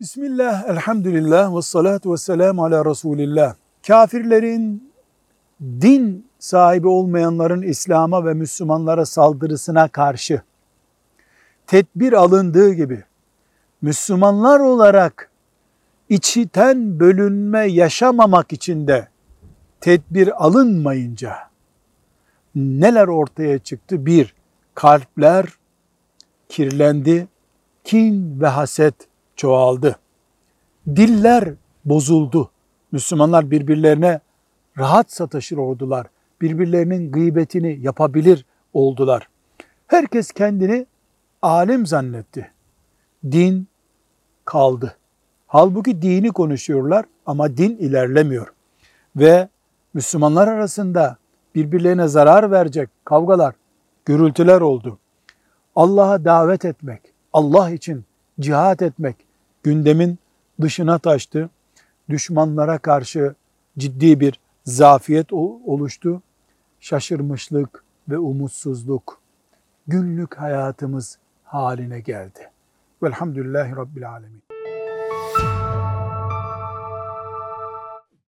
Bismillah, elhamdülillah ve salatu ve selamu ala Resulillah. Kafirlerin, din sahibi olmayanların İslam'a ve Müslümanlara saldırısına karşı tedbir alındığı gibi Müslümanlar olarak içiten bölünme yaşamamak için de tedbir alınmayınca neler ortaya çıktı? Bir, kalpler kirlendi, kin ve haset çoğaldı. Diller bozuldu. Müslümanlar birbirlerine rahat sataşır oldular. Birbirlerinin gıybetini yapabilir oldular. Herkes kendini alim zannetti. Din kaldı. Halbuki dini konuşuyorlar ama din ilerlemiyor. Ve Müslümanlar arasında birbirlerine zarar verecek kavgalar, gürültüler oldu. Allah'a davet etmek, Allah için cihat etmek gündemin dışına taştı. Düşmanlara karşı ciddi bir zafiyet oluştu. Şaşırmışlık ve umutsuzluk günlük hayatımız haline geldi. Velhamdülillahi Rabbil Alemin.